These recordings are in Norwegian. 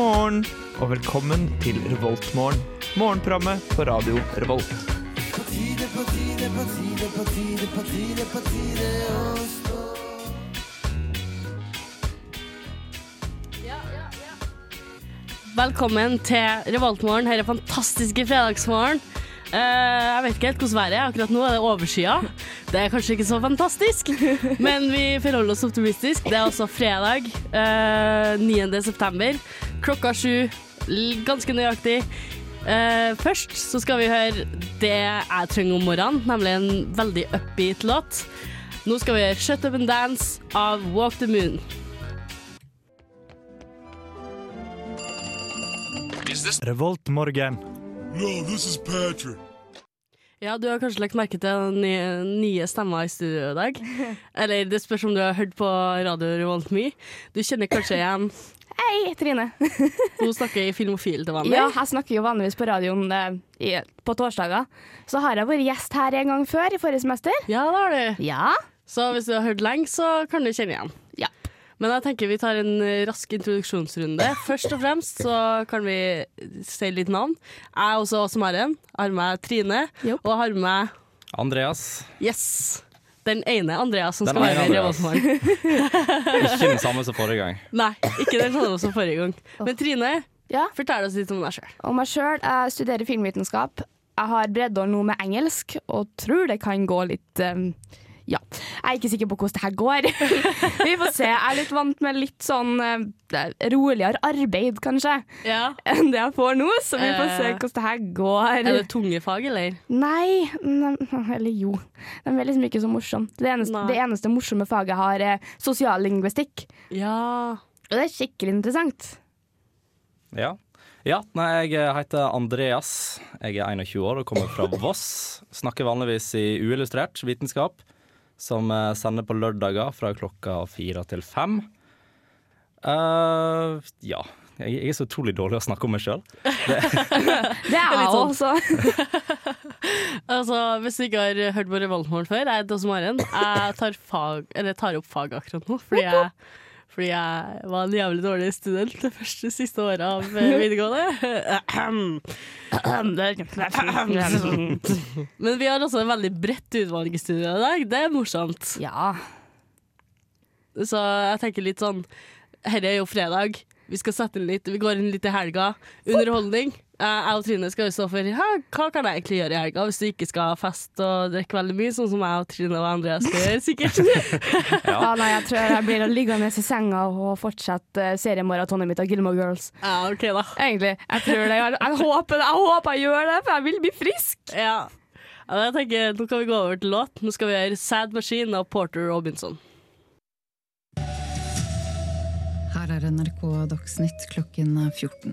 morgen, og velkommen til Revoltmorgen. Morgenprogrammet på radio Revolt. Velkommen til Revoltmorgen, denne fantastiske fredagsmorgen. Uh, jeg vet ikke helt hvordan været er. Akkurat nå er det overskya. Det er kanskje ikke så fantastisk, men vi forholder oss optimistisk. Det er også fredag uh, 9. september. Klokka sju, ganske nøyaktig. Uh, først så skal vi høre det jeg trenger om morgenen, nemlig en veldig upbeat låt. Nå skal vi høre Shut Up and Dance av Walk the Moon. Revoltmorgen. No, this is Patrick. Ja, du har kanskje lagt merke til den nye, nye stemma i studio i dag. Eller det spørs om du har hørt på Radio Revolt mye. Du kjenner kanskje igjen Hei, Trine. Hun snakker i Filmofil til vanlig. Ja, jeg snakker jo vanligvis på radioen eh, på torsdager. Så har jeg vært gjest her en gang før, i forrige semester. Ja, det har du. Ja. Så hvis du har hørt lenge, så kan du kjenne igjen. Ja. Men jeg tenker vi tar en eh, rask introduksjonsrunde. Først og fremst så kan vi si litt navn. Jeg er også Åse Maren. Har med Trine. Jo. Og har med Andreas. Yes! Den ene Andreas som Den skal være med i Revoltmorgen. Ikke den samme som forrige gang. Nei, ikke den samme som forrige gang. Men Trine, ja. fortell oss litt om deg sjøl. Om meg sjøl, jeg studerer filmvitenskap. Jeg har breddeår nå med engelsk, og tror det kan gå litt eh, ja. Jeg er ikke sikker på hvordan det her går. Vi får se. Jeg er litt vant med litt sånn eh, roligere arbeid, kanskje, Ja. enn det jeg får nå, så vi får se Eh, hvordan det her går. Er det tunge fag, eller? Nei, ne- eller jo. Det er liksom ikke så morsomt. Det eneste, det eneste morsomme faget jeg har, er sosiallingvistikk. Ja. Og det er skikkelig interessant. Ja. ja. Nei, jeg heter Andreas. Jeg er 21 år og kommer fra Voss. Snakker vanligvis i uillustrert vitenskap, som eh, sender på lørdager fra klokka fire til fem. Uh, ja. Jeg jeg er så utrolig dårlig å snakke om meg sjøl. Det er jeg litt sånn. også. Altså, hvis du ikke har hørt på Revoltmorgen før, jeg heter også Maren. Jeg tar, fag, eller tar opp fag akkurat nå, fordi jeg, fordi jeg var en jævlig dårlig student det første siste året av eh, videregående. Men vi har også en veldig bredt utvalg i studiet i dag. Det er morsomt. Ja. Så jeg tenker litt sånn Dette er jo fredag. Vi skal sette inn litt Vi går inn litt i helga. Underholdning. Eh, Jeg og Trine skal jo stå for «Hæ, hva kan jeg egentlig gjøre i helga hvis du ikke skal feste og drikke veldig mye, sånn som jeg og Trine og Andreas skal gjøre, sikkert. ja, nei, jeg tror jeg blir liggende i senga og fortsette eh, seriemaratonet mitt av Gilmore Girls. ja, OK, da. Egentlig. Jeg tror det. Jeg, jeg, håper, jeg håper jeg gjør det, for jeg vil bli frisk. Ja. ja jeg tenker, Nå kan vi gå over til låt. Nå skal vi gjøre Sad Machine av Porter Robinson. Her er NRK Dagsnytt klokken 14.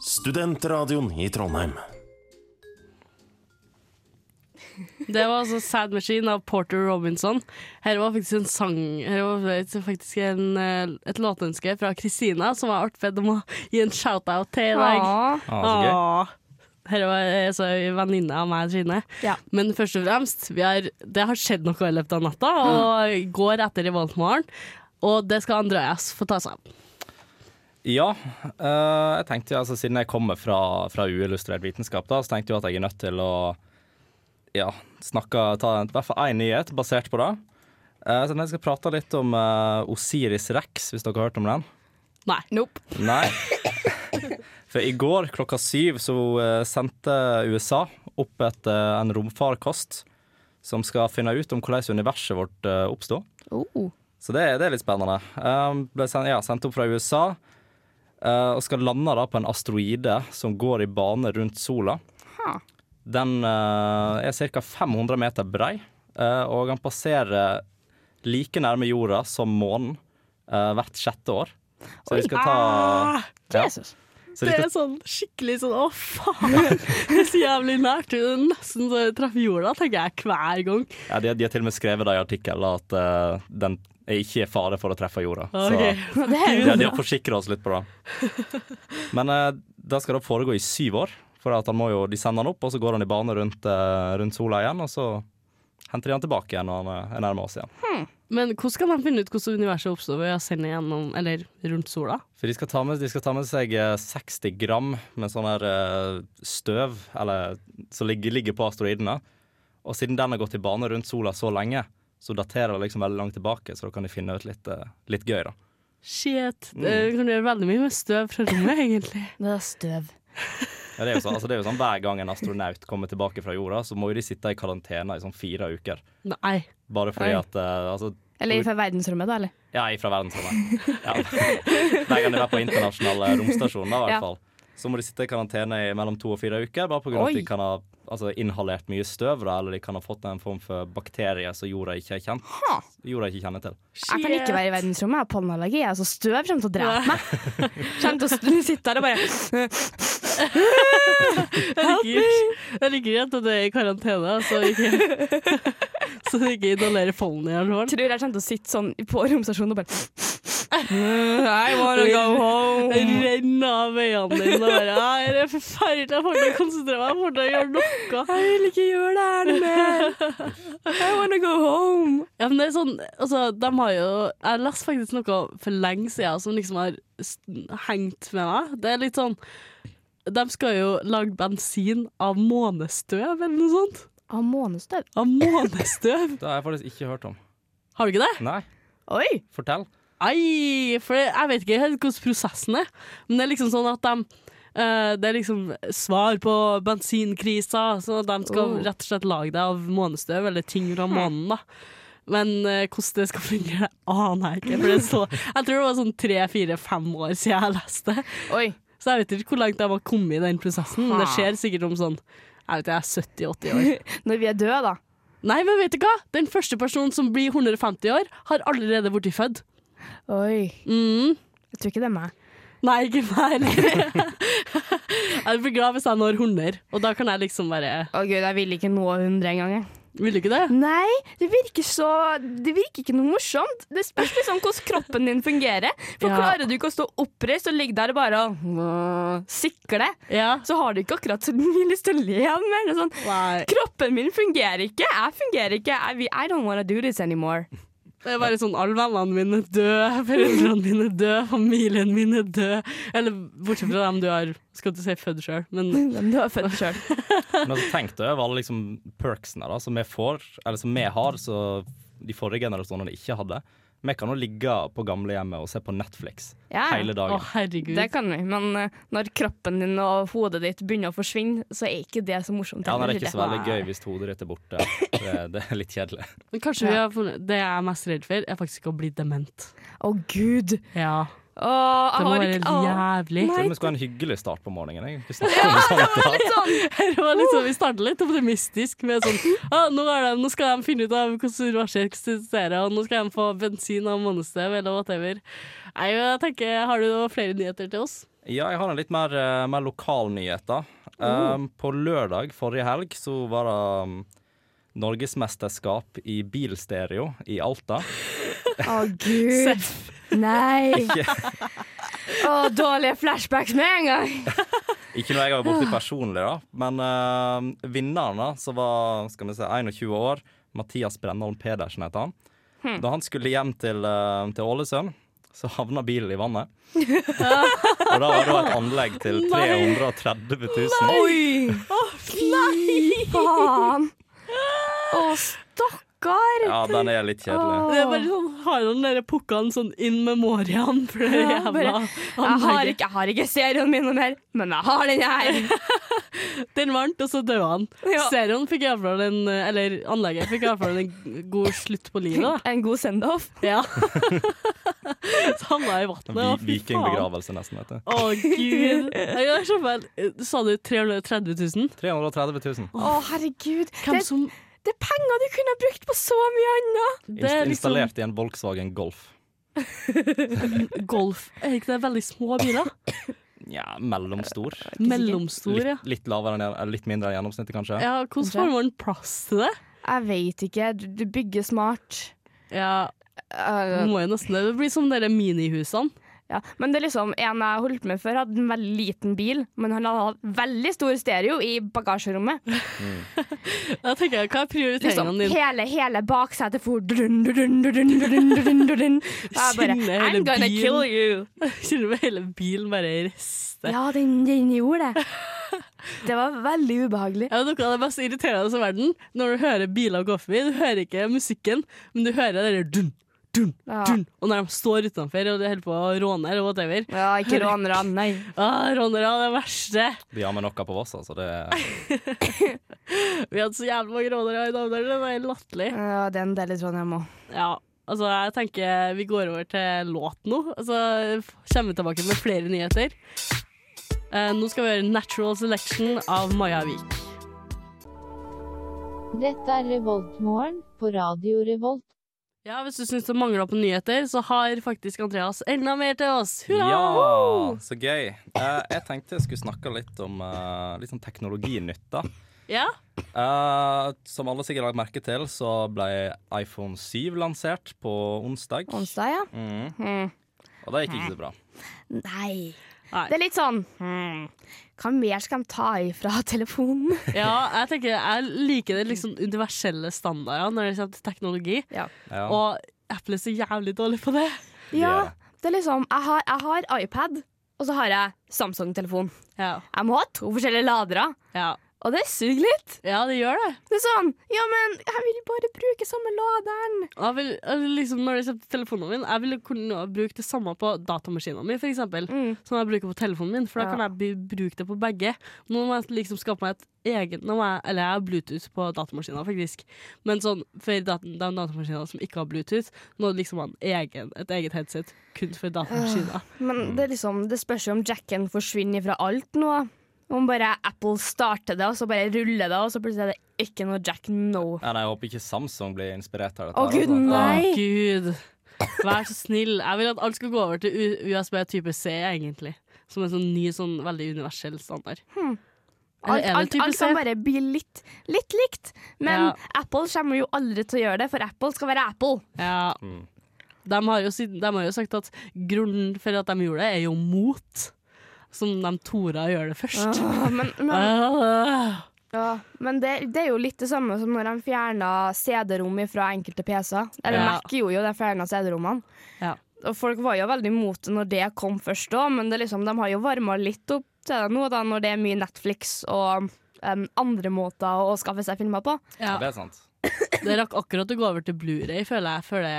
studentradioen i Trondheim. Det var altså Sad Machine av Porter Robinson. Her var faktisk en sang Her var faktisk en, eh, et låtønske fra Kristina, som har vært bedt om å gi en shout-out til i dag. Åh. Gøy. Her var altså, en venninne av meg og Trine. Ja. Men først og fremst, vi har, det har skjedd noe i løpet av natta, og går etter i Revoltmorgen. Og det skal Andreas få ta seg av. Ja, eh, jeg tenkte altså siden jeg kommer fra, fra uillustrert vitenskap, da, så tenkte jeg at jeg er nødt til å ja, snakke, ta i hvert fall én nyhet basert på det. Eh, så jeg skal prate litt om eh, Osiris Rex, hvis dere har hørt om den. Nei. Nope. Nei. For i går klokka syv så sendte USA opp et, en romfarkost som skal finne ut om hvordan universet vårt oppstod. Oh. Så det, det er litt spennende. Um, ble sendt, ja, sendt opp fra USA og skal lande da på en asteroide som går i bane rundt sola. Ha. Den eh, er ca. 500 meter brei, eh, og han passerer like nærme jorda som månen eh, hvert sjette år. Så vi skal ta Ah, ja. Jesus. Så Det er sånn skikkelig sånn å faen, det er så jævlig nært. Det er nesten så jeg treffer jorda, tenker jeg hver gang. ja, de, de har til og med skrevet det i artikkelen at uh, den er ikke i fare for å treffe jorda. Ok. Så Det ja, de har forsikra oss litt på det. Men uh, det skal da foregå i syv år. For at han må jo, De sender han opp, og så går han i bane rundt, uh, rundt sola igjen. Og så henter de han tilbake igjen når han er nærme oss igjen. Men hvordan kan de finne ut hvordan universet oppstår ved å sende gjennom, eller rundt sola? For de skal ta med, de skal ta med seg eh, 60 gram med sånn her eh, støv eller, som ligger, ligger på asteroidene. Og siden den har gått i bane rundt sola så lenge, så daterer det liksom veldig langt tilbake. Så da kan de finne ut litt, eh, litt gøy, da. Shit. Det kan gjøre veldig mye med støv fra rommet, egentlig. Det er støv. Ja, det, er jo sånn, altså, det er jo sånn Hver gang en astronaut kommer tilbake fra jorda, så må jo de sitte i karantene i sånn fire uker. Nei. Bare fordi Nei. at eh, altså, Eller fra verdensrommet, da, eller? Ja, fra verdensrommet. Ja. Hver gang de er på internasjonal romstasjon, da, i hvert Ja. fall. Så må de sitte i karantene i mellom to og fire uker, bare pga. at de kan ha altså, inhalert mye støv, da, eller de kan ha fått en form for bakterie som jorda ikke, er kjent, jorda ikke kjenner til. Jeg kan ikke være i verdensrommet, jeg har pollenallergi. Altså, støv kommer til å drepe meg. Kommer til å sitte der og bare Jeg liker, jeg liker at det er i karantene, så ikke, så ikke inhalerer pollen i alkohol. Tror jeg kommer til å sitte sånn på romstasjonen og bare I wanna go home. Renne av øynene dine og bare Det er forferdelig, jeg får ikke konsentrere meg, jeg får ikke gjøre noe. Jeg vil ikke gjøre det her noe mer. I wanna go home. Ja, men det er sånn, altså, de har jo Jeg leste faktisk noe for lenge siden som liksom har hengt med meg. Det er litt sånn De skal jo lage bensin av månestøv, eller noe sånt. Av månestøv. Av månestøv. Det har jeg faktisk ikke hørt om. Har du ikke det? Nei, Oi. fortell. Nei for jeg vet ikke helt hvordan prosessen er, men det er liksom sånn at de Uh, det er liksom svar på bensinkrisa, så de skal Oh. rett og slett lage det av månestøv, eller ting fra månen, da. Men uh, hvordan det skal fungere, aner jeg ikke. For det så, jeg tror det var sånn tre-fire-fem år siden jeg leste. Oi. Så jeg vet ikke hvor langt jeg har kommet i den prosessen. Men det skjer sikkert om sånn jeg vet ikke, jeg er 70-80 år. Når vi er døde, da. Nei, men vet du hva? Den første personen som blir 150 år, har allerede blitt født. Oi. Mm. Jeg tror ikke det er meg. Nei, ikke meg heller. jeg blir glad hvis jeg når 100, og da kan jeg liksom bare Å gud, jeg vil ikke nå 100 engang. jeg. Vil du ikke det? Nei, det virker så Det virker ikke noe morsomt. Det spørs liksom hvordan kroppen din fungerer. For Ja. klarer du ikke å stå oppreist og ligge der og bare og sikle, Ja. så har du ikke akkurat så mye lyst til å leve mer. Er Sånn, kroppen min fungerer ikke. Jeg fungerer ikke. I, I don't wanna do this anymore. Det er bare sånn alle vennene mine er døde, foreldrene mine er døde, familien min er død. Eller bortsett fra dem du har skal ikke si født sjøl, men Dem Du har født sjøl. Men altså, tenk deg over alle liksom, perksene da, som vi får, eller som vi har, så de forrige generasjonene ikke hadde. Vi kan jo ligge på gamlehjemmet og se på Netflix Ja, hele å dagen. herregud. det kan vi. Men uh, når kroppen din og hodet ditt begynner å forsvinne, så er ikke det så morsomt. Ja, Det er ikke så veldig gøy hvis hodet ditt er borte. Det, det er litt kjedelig. Men kanskje vi har funnet Det jeg er mest redd for, er faktisk å bli dement. Å gud. Ja. Åh, Det må har være ikke jævlig. Til og med skulle ha en hyggelig start på morgenen. Jeg. Ja, det sånn det Litt sånn. Det var liksom, vi startet litt optimistisk med sånn ah, nå, er det, nå skal de finne ut av hvordan universet eksisterer, og nå skal de få bensin av månestev, eller whatever. Nei, jeg tenker, Har du flere nyheter til oss? Ja, jeg har en litt mer, uh, mer lokal nyhet, da. Um, på lørdag forrige helg så var det um, norgesmesterskap i bilstereo i Alta. Å gud. Nei. Å, dårlige flashbacks med en gang. Ikke noe jeg har borti personlig, da. Men uh, vinneren, da, som var skal vi se, 21 år, Mathias Brennholm Pedersen heter han. Da han skulle hjem til, uh, til Ålesund, så havna bilen i vannet. Og da var det et anlegg til 330 000. Oi! Fy faen. Å, stakkar. Ja, den er litt kjedelig. Det er bare sånn, Har han dere pukkene sånn in memoriam for det Ja, jævla bare- Jeg har, ikke, jeg har ikke serien min noe mer, men jeg har den her. Den vant, og så døde han. Ja. Serien fikk iallfall en Eller anlegget fikk iallfall en god slutt på livet, da. En god send-off. Ja. så havna i vannet. Vikingbegravelse, nesten. vet du. Å, gud. Jeg er så vel. Sa du 330 000? 330 000. Å, herregud. Hvem Det, som det er penger du kunne ha brukt på så mye annet. Det er liksom Installert i en Volkswagen Golf. golf. Er ikke det veldig små biler? Ja, mellomstor. Mellomstor, ja. Litt, litt, lavere enn, litt mindre enn gjennomsnittet, kanskje. ja. Hvordan får man plass til det? Jeg veit ikke. Du, du bygger smart. Ja, Uh, må jo nesten det. Det blir som de minihusene. Ja, men det er liksom, En jeg holdt med før, hadde en veldig liten bil, men han hadde hatt veldig stor stereo i bagasjerommet. Mm. da tenker jeg, Hva er prioriteringene liksom, dine? Liksom, hele hele baksetet for dun, dun, I'm gonna bil. kill you. Kjenner med hele bilen bare rister. Ja, den, den gjorde det. Det var veldig ubehagelig. Ja, Noe av det mest irriterende i verden, når du hører biler gå forbi, du hører ikke musikken, men du hører det der dun, dun, Ja. dun. Og når de står utenfor og de holder på å råne eller whatever. Ja, ikke rånere, nei. Ah, rånere er det verste. Vi har med noe på Voss, altså. Det, Vi hadde så jævlig mange rånere i dag. Det er helt latterlig. Ja, det er en del i Trondheim òg. Ja, altså jeg tenker vi går over til låt nå. Altså kommer vi tilbake med flere nyheter. Eh, nå skal vi høre 'Natural Selection' av Maja Vik. Dette er Revoltmorgen på Radio Revolt. Ja, Hvis du syns det mangler på nyheter, så har faktisk Andreas enda mer til oss. Hurra! ja, så gøy. Uh, jeg tenkte jeg skulle snakke litt om uh, litt sånn teknologinytt, da. Ja? Uh, som alle sikkert har lagt merke til, så ble iPhone 7 lansert på onsdag. Onsdag, ja. Mm. Mm. Og det gikk ikke så bra. Nei. Nei. Det er litt sånn hmm. Hva mer skal de ta ifra telefonen? ja, jeg tenker jeg liker det liksom universelle standarden når det gjelder teknologi. Ja. Og Apple er så jævlig dårlig på det. Ja, det er liksom Jeg har, jeg har iPad, og så har jeg Samsung-telefon. Ja. Jeg må ha to forskjellige ladere, Ja, og det suger litt. ja det gjør det. Det er sånn Ja, men jeg vil bare bruke samme laderen. Jeg vil, liksom, når jeg til telefonen min, jeg ville kunne bruke det samme på datamaskinen min, eksempel. Mm. Som jeg bruker på telefonen min, for da Ja. kan jeg bruke det på begge. Nå må jeg liksom skape meg et eget nå må jeg, Eller jeg har Bluetooth på datamaskinen, faktisk. Men sånn, for dat de datamaskinene som ikke har Bluetooth, du liksom ha en egen, et eget headset kun for datamaskiner. Men det, er liksom, det spørs jo om jacken forsvinner fra alt nå. Om bare Apple starter det, og så bare ruller det, og så plutselig er det ikke noe jack no. Ja, nei, jeg håper ikke Samsung blir inspirert av dette. Å, her, Gud, altså. nei. Å, Gud. Vær så snill. Jeg vil at alt skal gå over til USB type C, egentlig. Som en sånn ny, sånn veldig universell standard. Hmm. Alt, alt, alt kan bare bli litt, litt likt. Men Ja. Apple kommer jo aldri til å gjøre det, for Apple skal være Apple. Ja. Mm. De, har jo, de har jo sagt at grunnen for at de gjorde det, er jo mot. Som de torde å gjøre det først. Åh, men men, Ah. ja, men det, det er jo litt det samme som når de fjerna CD-rom fra enkelte PC-er. Eller Ja. Mac gjorde jo det, fjerna CD-rommene. Ja. Og folk var jo veldig imot det når det kom først òg, men det liksom, de har jo varma litt opp til det nå, da, når det er mye Netflix og um, andre måter å skaffe seg filmer på. Ja. Det er sant. Det rakk akkurat å gå over til Blu-ray, føler jeg, før det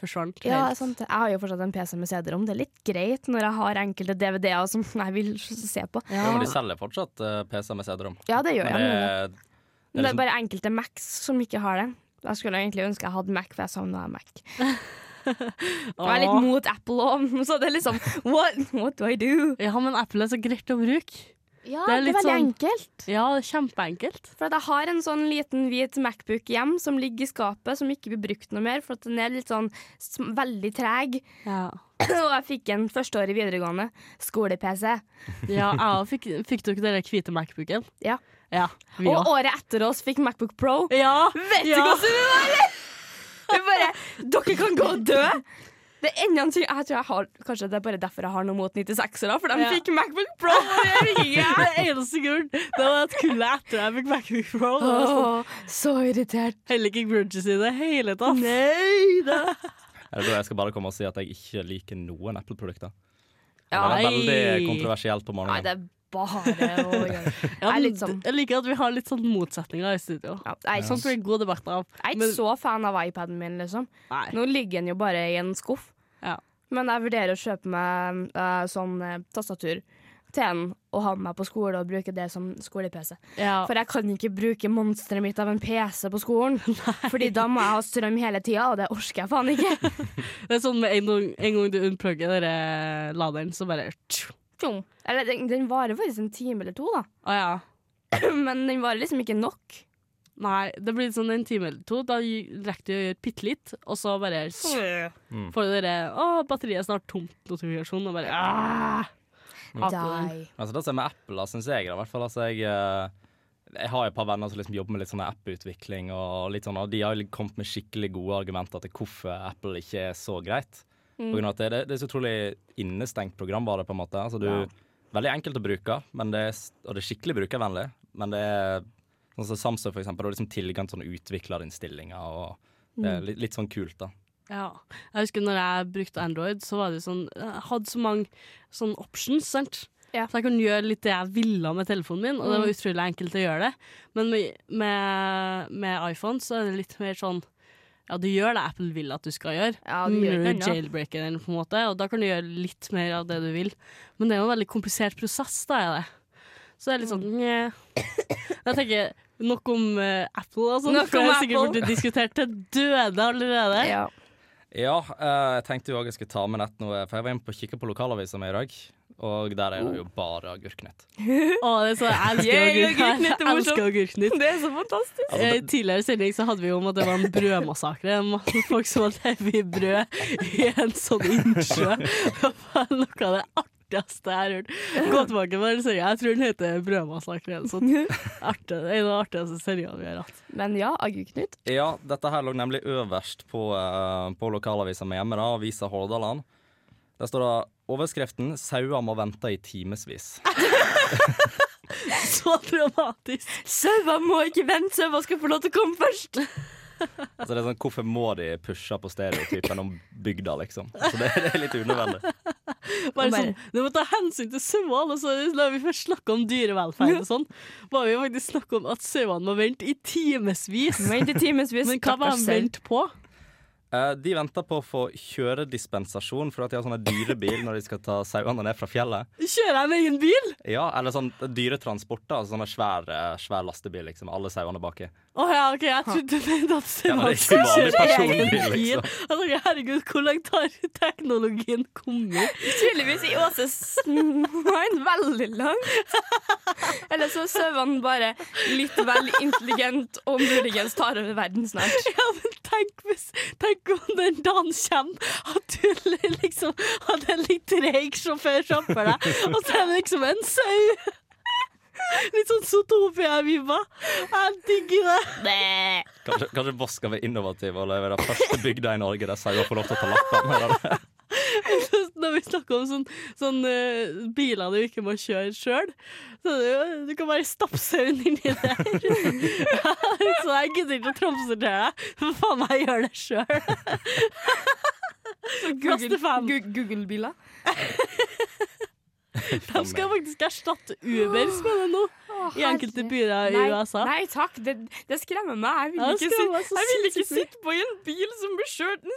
forsvant. Ja, sant. Jeg har jo fortsatt en PC med CD-rom. Det er litt greit når jeg har enkelte DVD-er som jeg vil se på. Ja, men de selger fortsatt uh, PC med CD-rom. Ja, det gjør Men jeg. det, er, det Men er det er liksom, bare enkelte Macs som ikke har det. Jeg skulle egentlig ønske jeg hadde Mac, for jeg savna Mac. Jeg er litt mot Apple òg, så det er liksom what, what do I do? Ja, men Apple er så greit å bruke. Ja, Det det er er, veldig sånn- enkelt. Ja, det er kjempeenkelt. For jeg har en sånn liten hvit Macbook hjem som ligger i skapet, som ikke blir brukt noe mer, for den er litt sånn veldig treg. Ja. Og jeg fikk en første år i videregående. Skole-PC. Ja, jeg fikk, fikk dere den hvite Macbooken? Ja. Ja, Og også. året etter oss fikk Macbook Pro. Ja, Vet du ja. er det? Vi bare Dere kan gå og dø! Det er enda en ting Jeg tror jeg har Kanskje det er bare derfor jeg har noe mot 96-ere, for de Ja. fikk Macbook Pro. det er eneste grunn. Det var at kullet etter jeg fikk Macbook Pro. Sånn, Åh, så irritert. Heller ikke grudges i det hele tatt. Nei da. jeg skal bare komme og si at jeg ikke liker noen Apple-produkter? Ja, det er veldig kontroversielt på Nei, morgenen. det er bare å gjøre. Ja, sånn- Jeg liker at vi har litt sånn motsetninger i studio. Ja, jeg, Sånn blir det god debatt av. jeg er Men- ikke så fan av iPaden min, liksom. Nei. Nå ligger den jo bare i en skuff. Ja. Men jeg vurderer å kjøpe meg uh, sånn eh, tastatur til en og ha med meg på skole og bruke det som skole-PC. Ja. For jeg kan ikke bruke monsteret mitt av en PC på skolen. Fordi da må jeg ha strøm hele tida, og det orker jeg faen ikke. Det er sånn med en gang, en gang du unplugger den laderen, så bare. Eller den, den varer faktisk en time eller to, da. Ah, ja. Men den varer liksom ikke nok. Nei, det blir sånn en time eller to. Da rekker du å gjøre bitte litt, og så bare Mm. får du dere 'Å, batteriet er snart tomt'-notifikasjon, og bare ah. Die. Altså Det som med Apple, da, syns jeg, da, i hvert fall, altså, jeg, eh, jeg har et par venner som liksom jobber med litt sånn app-utvikling, og litt sånn, og de har kommet med skikkelig gode argumenter til hvorfor Apple ikke er så greit. På grunn av at det, det, det er så utrolig innestengt programvare, på en måte. Altså, du, Veldig enkelt å bruke, men det er, og det er skikkelig brukervennlig. Men det er sånn som Samsung, for eksempel, og liksom tilgang til sånne utviklerinnstillinger, og det er litt, litt sånn kult, da. Ja. Jeg husker når jeg brukte Android, så var det sånn Jeg hadde så mange sånne options, sant. Ja. Så jeg kunne gjøre litt det jeg ville med telefonen min, og det var utrolig enkelt å gjøre det. Men med, med, med iPhone så er det litt mer sånn Ja, du gjør det Apple vil at du skal gjøre. Ja, du gjør du ja. jailbreaker den, på en måte, og da kan du gjøre litt mer av det du vil. Men det er jo en veldig komplisert prosess, da er det. Så det er litt sånn Mm. Jeg tenker nok om uh, Apple, altså. Nok om det er sikkert Apple. blitt diskutert til døde allerede. Ja. Ja, eh, jeg tenkte jo også jeg skulle ta med nett noe, for jeg var inne på å kikke på lokalavisa mi i dag. Og der er det jo bare agurknytt. oh, det er så, jeg elsker agurknytt. Det er så fantastisk. Altså, I tidligere sending så hadde vi jo om at det var en brødmassakre. Masse folk som hadde hevet brød i en sånn innsjø. Det var noe av det artigste jeg har hørt. Gå tilbake på den serien. Jeg tror den heter Brødmassakre. eller sånt. Det er en av de artigste seriene vi har hatt. Men ja, Agurknytt. Ja, dette her lå nemlig øverst på, uh, på lokalavisa mi hjemme, da, Avisa Hordaland. Der står det overskriften 'Sauer må vente i timevis'. Så dramatisk. Sauer må ikke vente, sauer skal få lov til å komme først. Altså det er sånn, Hvorfor må de pushe på stereotypen om bygda, liksom? Altså det, det er litt unødvendig. Bare sånn, det må ta hensyn til sauene. så Når vi først snakka om dyrevelferd og sånn, var vi faktisk snakka om at sauene må vente. I timevis. Men hva var de vent på? Eh, de venter på å få kjøredispensasjon for at de har sånne dyrebil når de skal ta sauene ned fra fjellet. Kjører jeg med egen bil? Ja, Eller sånn dyretransport. Altså Sånn svær, eh, svær lastebil, liksom. Alle sauene baki. Å ja, OK, jeg trodde du mente at det var sauene skulle kjøre egen bil. liksom. Herregud, hvor langt har teknologien kommet? Tydeligvis i Åses mind veldig langt. Eller så er sauene bare litt vel intelligent og muligens tar over verden snart. Ja, men tenk, hvis, tenk om den dagen kommer at du liksom hadde en litt treig sjåfør framfor deg, og så er det liksom en sau. Litt sånn Zootopia-vibba. Jeg digger det. Kanskje, kanskje Voss skal være innovativ og være den første bygda i Norge der sauer får lov til å ta lappen. Når vi snakker om sånn, sånn uh, biler du ikke må kjøre sjøl, så er du kan bare stappe sauen inni der. så jeg gidder ikke å tromse til deg. For faen meg, jeg gjør det sjøl. Google-biler? Google-biler. De skal faktisk erstatte Ubers med det nå, i enkelte byer i Nei, USA. nei takk, det, det skremmer meg. Jeg vil ikke, skremmer jeg vil ikke sitte på en bil som blir kjørt.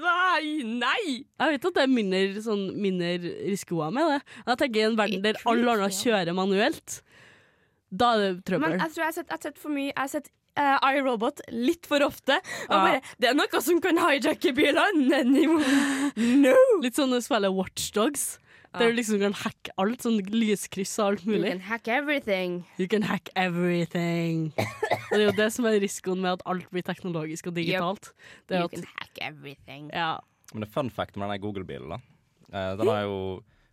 Nei, nei! Jeg vet at det er mindre, sånn, mindre risikoer med det. Jeg tenker I en verden der alle andre kjører manuelt, da er det trøbbel. Men jeg tror jeg har sett, jeg har sett for mye. Jeg har sett eh, iRobot litt for ofte. Og Ja. bare, det er noe som kan hijacke bilene! No! Litt sånn å spille Watchdogs, der du liksom kan hacke alt. Sånn lyskryss og alt mulig. You can hack everything. You can hack everything. Og det er jo det som er risikoen med at alt blir teknologisk og digitalt. Det er You at, can hack everything. ja, Men det er fun fact med den Google-bilen. da. Uh, den har jo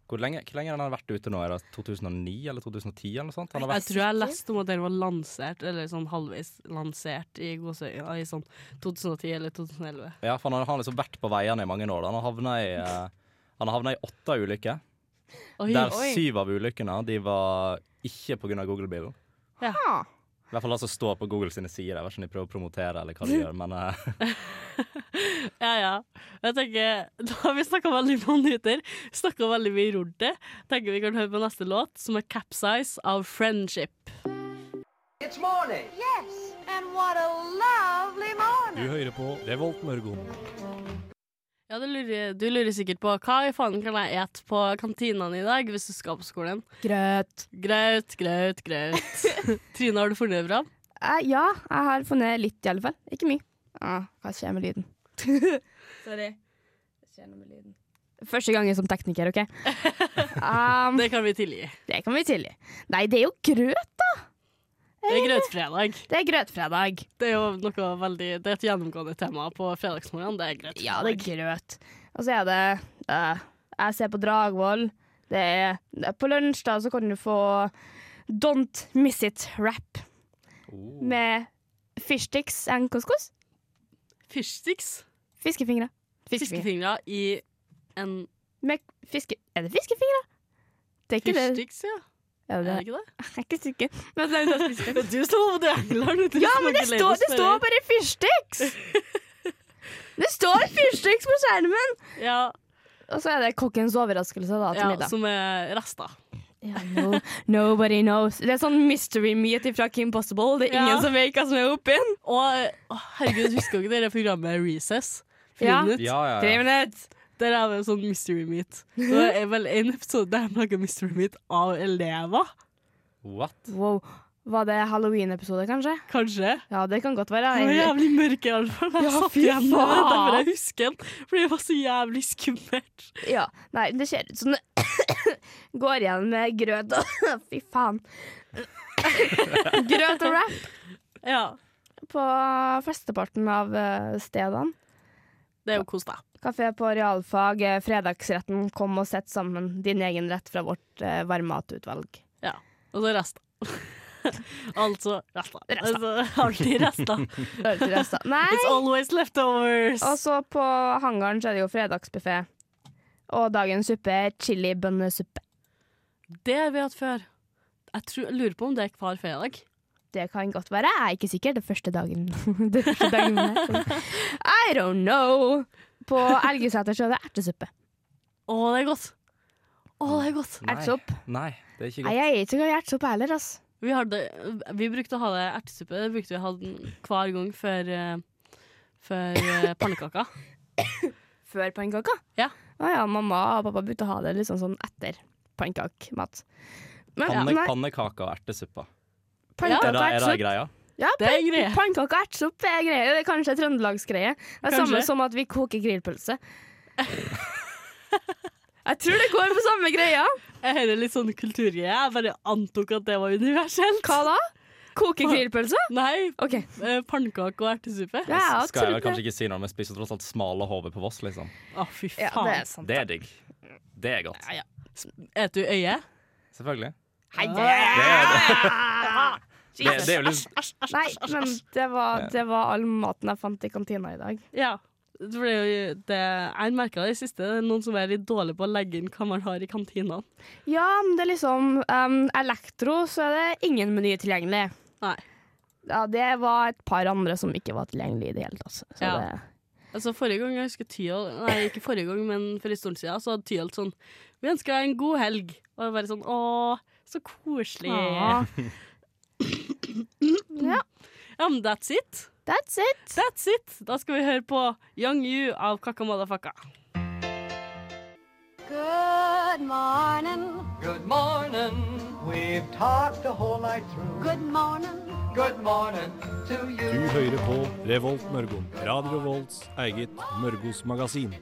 hvor lenge, hvor lenge har den vært ute nå? Er det 2009 eller 2010? eller noe sånt? Den har jeg tror jeg leste om at den var lansert, eller sånn halvveis lansert i ja, i sånn 2010 eller 2011. ja, for Han har liksom vært på veiene i mange år. Han har havna i, eh, han har havna i åtte ulykker. Oi, Der oi. syv av ulykkene de var ikke pga. Google-bilen. Ja. I hvert fall det som står på Google sine sider. Jeg vet ikke om de prøver å promotere eller hva de gjør, men eh, Ja, ja. Jeg tenker, Da har vi snakka veldig mange minutter. Snakka veldig mye rundt det. Tenker Vi kan høre på neste låt, som er 'Capsize' av Friendship. It's morning. Yes, and what a lovely morning. Du hører på Revolt Mørgon. Ja, du lurer, du lurer sikkert på hva i faen kan jeg ete på kantinene i dag hvis du skal på skolen. Grøt. Grøt, grøt, grøt. Trine, har du funnet det bra? Uh, ja, jeg har funnet litt, i alle fall. Ikke mye. Uh, hva skjer med lyden? Sorry. Hva skjer med lyden. Første gangen som tekniker, OK? Um, Det kan vi tilgi. det kan vi tilgi. Nei, det er jo grøt, da! Det er grøtfredag. Det er grøtfredag. Det er jo noe veldig Det er et gjennomgående tema på fredagsmorgen. Det er grautfredag. Ja, det er grøt. Og så er det uh, Jeg ser på Dragvoll. Det er, det er på lunsj da, så kan du få Don't Miss It-rap Oh. med fishsticks and couscous. Fishsticks. Fiskefingre. Fiskefingre i en Med fiske... Er det fiskefingre? Det er ikke det. Fishsticks, ja. Er Er det ikke det? Jeg er ikke sikker. Men det er jo. Du står på England. Ja, men det står, det står bare fishsticks! Det står fishsticks på skjermen! Ja, Og så er det kokkens overraskelse da, til ja, middag. som er rester. Ja, no, nobody knows. Det er sånn mystery meat fra Kim Possible. Det er ingen Ja. som vet hva som er oppi den. Og herregud, husker dere det programmet Recess? Ja. Friminutt? Ja, ja, Tre ja. minutter. Der er det sånn mystery meat. Det er vel en episode der de lager mystery meat av elever. What? Wow. Var det Halloween-episode, kanskje? Kanskje. Ja, det kan godt være. Det var jævlig mørk i alle fall. Jeg Ja, satt igjen med det. Derfor jeg husker den. For det var så jævlig skummelt. Ja, nei, det ser ut som det går igjen med grøt og Fy faen. grøt og rap Ja. på flesteparten av eh, stedene. Det er jo kos deg. Kafé på realfag, eh, fredagsretten. Kom og sett sammen din egen rett fra vårt eh, varmmatutvalg. Og så resten. altså resten. resta. Altså, alltid. Hørte resten. Nei! It's always leftovers. Og så på hangaren så er det jo fredagsbuffé. Og dagens suppe er chili-bønnesuppe. Det har vi hatt før. Jeg, tror, jeg lurer på om det er hver fredag. Det kan godt være. Jeg er ikke sikker. Det første dagen. det første dagen. I don't know. På Elgeseter så er det ertesuppe. Å, det er godt. Å, det er godt. Nei. Ertesopp. Nei, det er ikke Nei, godt. jeg er ikke så glad i ertesuppe heller, ass. Vi, hadde, vi brukte å ha det ertesuppe. Det brukte vi å ha den hver gang før, eh, før eh, pannekaker. Før pannekaka? Ja. Å ja, mamma og pappa begynte å ha det liksom sånn etter pannekakemat. Men Panne, nei, pannekaker og ertesuppe. Er pannekaker det, og er det ertesuppe greia? Ja, Det er greie. Pannekaker og ertesuppe er greie. Det er kanskje en trøndelagsgreie. Det er Kanskje. samme som at vi koker grillpølse. Jeg tror det går på samme greia. Jeg hører litt sånn kulturgreie. Jeg bare antok at det var universelt. Hva da? Koke grillpølse? Nei, Okay. eh, pannekake og ertesuppe. Ja, Skal jeg vel kanskje ikke si noe, men spiser tross alt smale hoder på Voss, liksom. Å, fy Ja, det er sant. Det er digg. Det er godt. Ja, ja. Et du øye? Selvfølgelig. Hei, Det er, det, Det er jo Nei, men det var, det var all maten jeg fant i kantina i dag. Ja. For det, er jo- det, jeg merka det i siste. Det er noen som er litt dårlig på å legge inn hva man har i kantina. Ja, men det er liksom um, Elektro, så er det ingen meny tilgjengelig. Nei. Ja, det var et par andre som ikke var tilgjengelig i det hele tatt. Så Ja. det, Altså Forrige gang jeg husker Tyholt Nei, ikke forrige gang, men for en stund siden, så hadde Tyholt sånn Vi ønsker deg en god helg. Og jeg bare sånn Å, så koselig. Ja. Ja, Ja, men that's it. that's it. That's it. Da skal vi høre på Young You av Kakka Madafakka. Good morning. Good morning. We've talked the whole night through. Good morning. Good morning to Du hører på Revolt Mørgo. Radio Volts eget Mørgos magasin.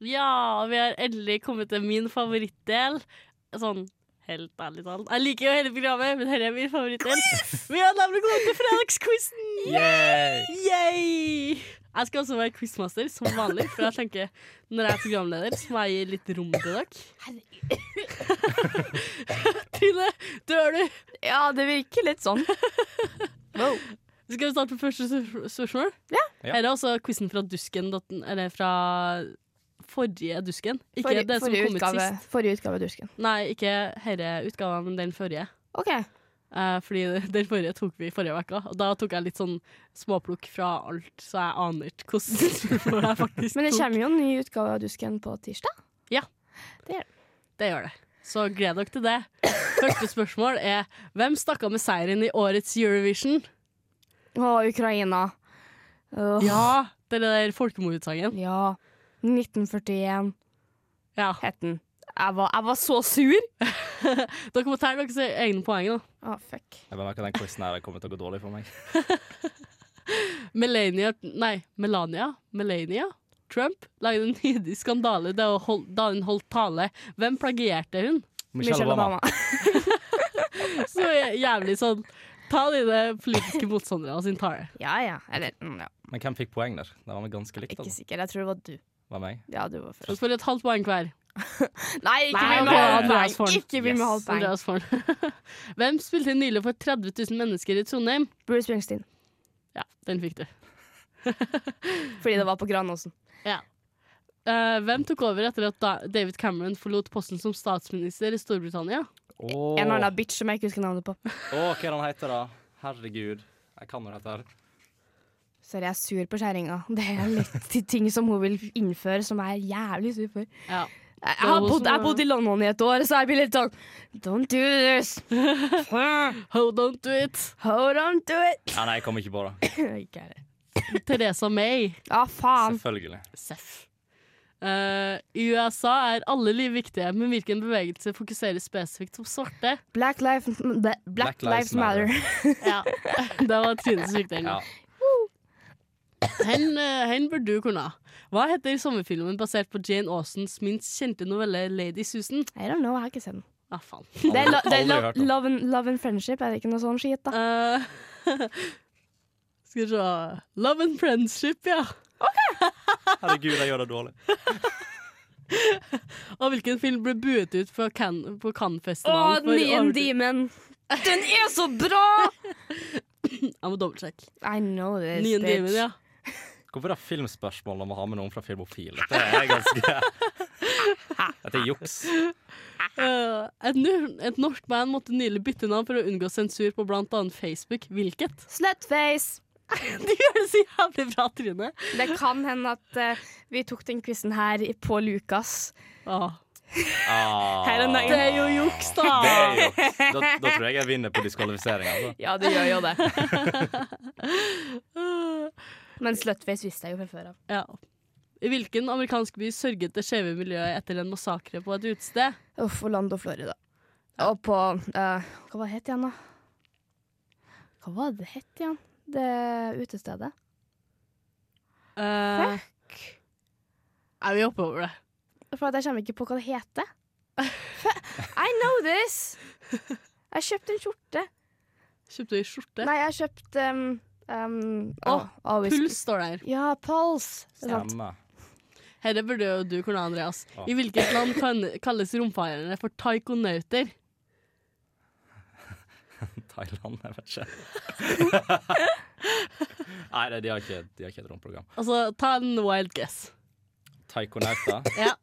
Ja, vi har endelig kommet til min favorittdel. Sånn helt ærlig talt. Jeg liker jo hele programmet, men dette er min favorittdel. Vi har nemlig kommet til fredagsquizen! Yay! Yay! Jeg skal også være quizmaster, som vanlig, for jeg tenker når jeg er programleder, så må jeg gi litt rom til dere. Trine, dør du? Ja, det virker litt sånn. Wow. Skal vi starte på første spørsmål? Ja. Her Er det også quizen fra Dusken, eller fra forrige Dusken? Ikke Forrige, det som kom ut utgave, sist. forrige utgave av Dusken. Nei, ikke denne utgaven, men den forrige. OK. Eh, fordi den forrige tok vi forrige uke, og da tok jeg litt sånn småplukk fra alt, så jeg aner ikke hvordan spørsmål jeg faktisk tok. Men det kommer jo en ny utgave av Dusken på tirsdag. Ja. Det gjør det. Så gled dere til det. Første spørsmål er hvem stakk av med seieren i årets Eurovision? Å, Ukraina. Uh. Ja, det er der folkemordsangen. ja. 1941 Ja. het den. Jeg var, jeg var så sur! Dere må ta deres egne poeng. da. Å, fuck. Jeg vet merker den quizen her kommer til å gå dårlig for meg. Melania Nei, Melania? Melania? Trump lagde en nydelig skandale da hun holdt tale. Hvem plagierte hun? Michelle Obama. Så jævlig sånn Ta dine politiske motstandere sin tale. Ja, ja. Eller, mm, ja. Men hvem fikk poeng der? Det var ganske likt. Ikke sikker. Jeg tror det var du. Var meg. Ja, du var Så først. får dere et halvt poeng hver. Nei, ikke Nei, med halvt Andreas får poeng. Ikke begynn med halvt poeng. Andreas får. Hvem spilte nylig for 30 000 mennesker i Trondheim? Bruce Springsteen. Ja, den fikk du. Fordi det var på Granåsen. Ja. Eh, hvem tok over etter at da David Cameron forlot posten som statsminister i Storbritannia? Åh, En eller annen bitch som jeg ikke husker navnet på. Åh, hva er det han heter da? Herregud. Jeg kan jo dette her. Sorry, jeg er sur på kjerringa. Det er litt de ting som hun vil innføre som jeg er jævlig sur for. Ja. Jeg jeg har bodd, jeg bodde i London i et år, så jeg blir litt sånn Don't do this. Hold on to it. Hold on to it. Ja, nei, jeg kom ikke på det. Theresa May. Ja, faen. Selvfølgelig. Seff. Uh, I USA er alle liv viktige, men hvilken bevegelse fokuserer spesifikt på svarte? Black, life, Black, Black Lives Lives Matter. Matter. Ja, det var Trine som fikk den. Ja. Hen, eh, hen burde du kunne. Hva heter sommerfilmen basert på Jane Austens minst kjente novelle Lady Susan? I don't know, jeg har ikke sett den. Ah, faen. Det er, lo, det er lo, love, and, love and friendship, er det ikke noe sånn skit, da? Uh, skal vi se Love and Friendship, ja. Herregud, jeg gjør det dårlig. Og hvilken film ble buet ut på, Can Å, Cannes-festivalen? for Neon Demon! Den er så bra! Jeg må dobbeltsjekke. I know this, Neon bitch. Demon, ja. Hvorfor er det filmspørsmål når man har med noen fra Filmofil? Dette er ganske Dette er juks. Uh, et, et norsk band måtte nylig bytte navn for å unngå sensur på blant annet Facebook. Hvilket? Slutface! Du gjør det så jævlig bra, Trine. Det kan hende at uh, vi tok den quizen her på Lukas. Ah. Ah, Her er Det er jo juks, da! det er juks. Da, da tror jeg jeg vinner på diskvalifiseringa. Altså. Ja, det gjør jo det. Men Slutface visste jeg jo fra før av. Ja. I hvilken amerikansk by sørget det skjeve miljøet etter en massakre på et utested? Uff, Orlando, Florida. Og på uh, Hva var det het igjen, da? Hva var det het igjen? Det utestedet? Uh, Fuck. Nei, vi hopper over det. For jeg kommer ikke på hva det heter. I know this! Jeg kjøpte en skjorte. Kjøpte du skjorte? Nei, jeg kjøpte um, um, Å, ah, whisky. Puls står der. Ja, puls. Stemmer. Dette burde jo du kunne, Andreas. Oh. I hvilket land kan, kalles romfarerne for taikonauter? Thailand, jeg vet ikke. Nei, de har ikke, de har ikke et romprogram. Altså, ta en wild guess. Taikonauter? Ja.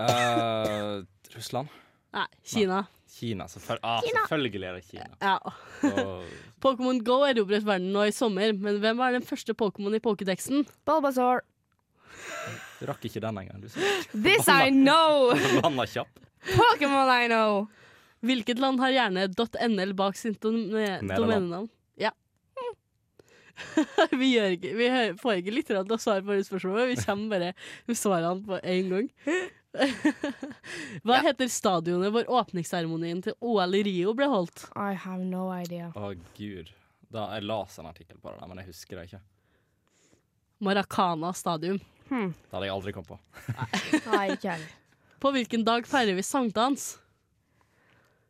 Uh, Russland? Nei, Kina. Kina. Selvfølgelig, ah, selvfølgelig er det Kina. Ja. Og, Pokémon Go erobret verden nå i sommer, men hvem var den første Pokémon i Pokédexen? Bulbasaur. du rakk ikke den engang. Du This I know! landa kjapp. Pokémon I know! Hvilket land har gjerne .nl bak sitt dom- domenenavn? Ja. vi, gjør ikke, vi får ikke litt svar på det spørsmålet, vi kommer bare med svarene på én gang. Hva heter stadionet hvor åpningsseremonien til OL i Rio ble holdt? I have no idea. Å, gud. Da, jeg leste en artikkel på det, der, men jeg husker det ikke. Maracana stadium. Hmm. Det hadde jeg aldri kommet på. Nei, ikke heller. På hvilken dag feirer vi sankthans?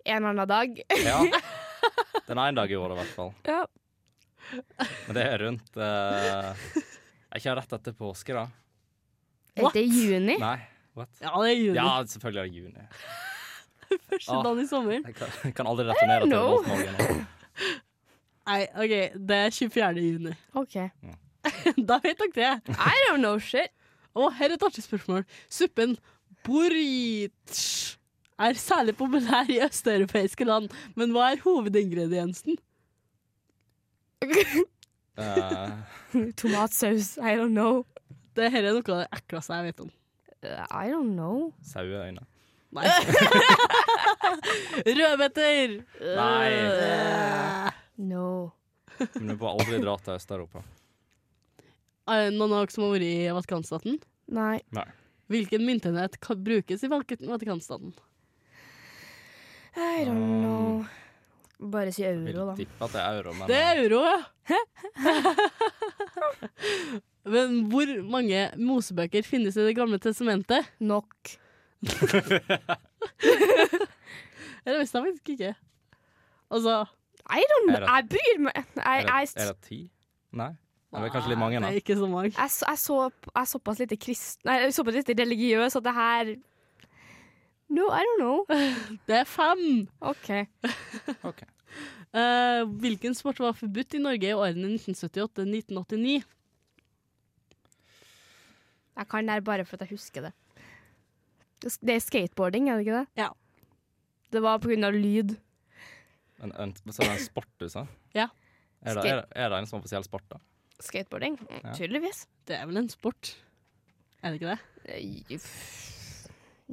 En eller annen dag. Ja. Den ene dag i året, i hvert fall. Ja. Men det er rundt uh, Er ikke rett etter påske, da? Er det juni? Nei. What? Ja, det er juni. Ja, selvfølgelig er det juni. Første Ah. dagen i sommer. Jeg kan, jeg kan aldri returnere til know. Nå. Nei, OK, det er 24. juni. OK. da vet dere det. I don't know shit. Og her er et artig spørsmål. Suppen burrich er særlig populær i østeuropeiske land, men hva er hovedingrediensen? uh. Tomatsaus. I don't know. Det her er noe av det ekleste jeg vet om. I don't know. Saueøyne. Nei. Rødbeter! Nei. Øh. No. Men du får aldri dra til Øst-Europa. Noen av dere som har vært i Vatikanstaten? Nei. Nei. Hvilken myntenhet brukes i Vatikanstaten? I don't know. Bare si vil euro, da. tippe at det er euro, men Det er euro, ja. Men hvor mange mosebøker finnes i Det gamle testamentet? Nok. Eller visste jeg faktisk ikke. Altså I don't know. Jeg bryr meg. Er det, det ti? Nei? Det er kanskje litt mange, Det da. er ikke så mange. jeg, jeg, så, jeg er såpass lite kristen Nei, er såpass lite religiøs at det her No, I don't know. Det er fem. OK. Ok. Eh, hvilken sport var forbudt i Norge i årene 1978-1989? Jeg kan det her bare for at jeg husker det. Det det er skateboarding, er det ikke det? Ja. Det var på grunn av lyd. En, en, så det er en sport, du sa? Ja. Er det, er, det, er det en sånn offisiell sport, da? Skateboarding? Ja. Tydeligvis. Det er vel en sport? Er det ikke det? Eh, Det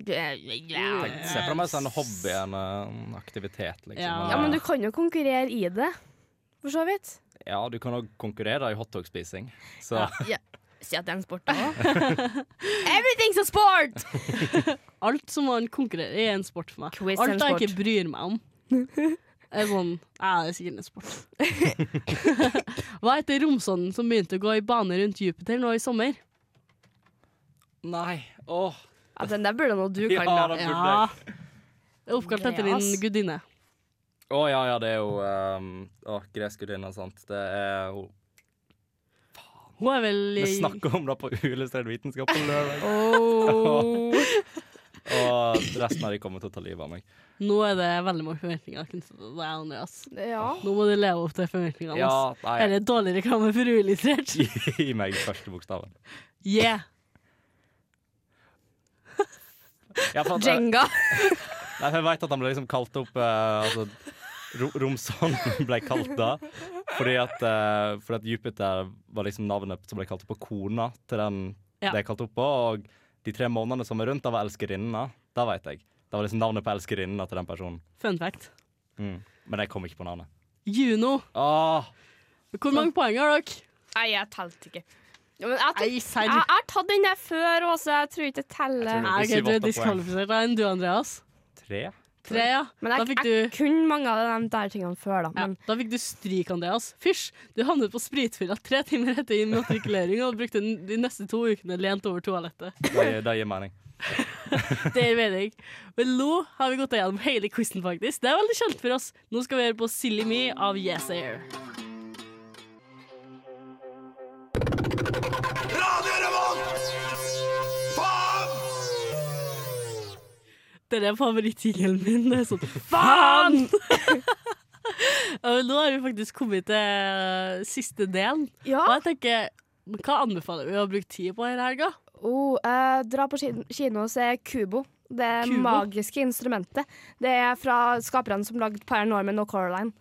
ja. Se på det mer som en hobby enn en aktivitet, liksom. Ja. ja, men du kan jo konkurrere i det, for så vidt. Ja, du kan òg konkurrere i hotdogspising. Så Ja. Si at det er en sport, da. Everything's a sport! Alt som man konkurrerer i, er en sport for meg. Quiz Alt jeg ikke bryr meg om. Er sånn Ja, det er sikkert en sport. Hva heter romsonden som begynte å gå i bane rundt Jupiter nå i sommer? Nei. Åh. Ja, den der burde nå du Ja, kan, da. det burde Ja. jeg. Det er oppkalt etter din Andreas. gudinne. Å ja, ja, det er jo um, Å, gresk gudinne sant. Det er jo Hun er vel Vi snakker om det på uillustrert vitenskap på lørdag. Åh. Og resten av de kommer til å ta livet av meg. Nå er det veldig mange forventninger knyttet til deg, Andreas. Ja. Nå må du leve opp til forventningene. Ja, ass. nei. Er det dårlig reklame for uillustrert? Gi meg første bokstaven. Yeah. Ja, for at, Jenga. Nei, jeg vet at han ble liksom kalt opp eh, Altså, Ro Romsonden ble kalt da fordi at, eh, fordi at Jupiter var liksom navnet som ble kalt opp på kona til den Ja. det er kalt opp på. Og de tre månedene som er rundt, da var elskerinnene. Da vet jeg. Da var liksom navnet på elskerinnene til den personen. Fun fact. Mm. Men jeg kom ikke på navnet. Juno. Åh, Hvor mange poeng har dere? Nei, jeg telte ikke. Ja, men jeg, Nei, serr. jeg har tatt den der før også, jeg tror ikke det teller. Jeg tror Nei, det ok, blir du er diskvalifisert da enn du, Andreas. Tre? Tre, ja. Men Da jeg, fikk jeg du kunne mange av de der tingene før, da. ja, Men Da fikk du stryk, Andreas. Fysj! Du havnet på spritfylla tre timer etter immatrikulering og brukte de neste to ukene lent over toalettet. Det gir, det gir mening. Det er mening. Men nå har vi gått gjennom hele quizen, faktisk. Det er veldig kjent for oss. Nå skal vi høre på Silly Me av Yes Air. Det er favorittjingelen min. Det er sånn Faen! Nå har vi faktisk kommet til siste delen. ja. Og jeg tenker, hva anbefaler vi å bruke tid på i helga? Oh, eh, dra på kino og se Kubo. Det Kubo? magiske instrumentet. Det er fra skaperne som lagde Paranorman og Coraline.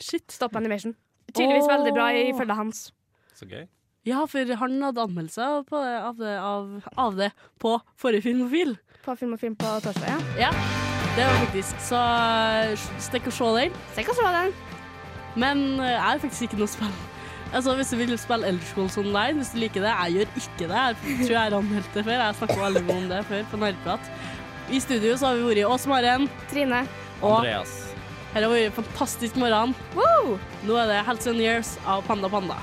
Shit. Stop Animation. Tydeligvis oh. veldig bra ifølge hans. Så gøy. Ja, for han hadde anmeldelse på det, av, det, av, av det på forrige Filmofil. På Film og Film på torsdag, ja. Ja, det var faktisk. Så eh, stikk og se den. Stikk og se den. Men eh, jeg har faktisk ikke noe spill. Altså, Hvis du vil spille Elderscrolls Online, hvis du liker det Jeg gjør ikke det. Jeg tror jeg har anmeldt det før. Jeg snakket aldri om det før på Nærprat. I studio så har vi vært Åse Maren Trine. og Andreas. her har vært en fantastisk morgen. Woo! Nå er det Hells and Years av Panda Panda.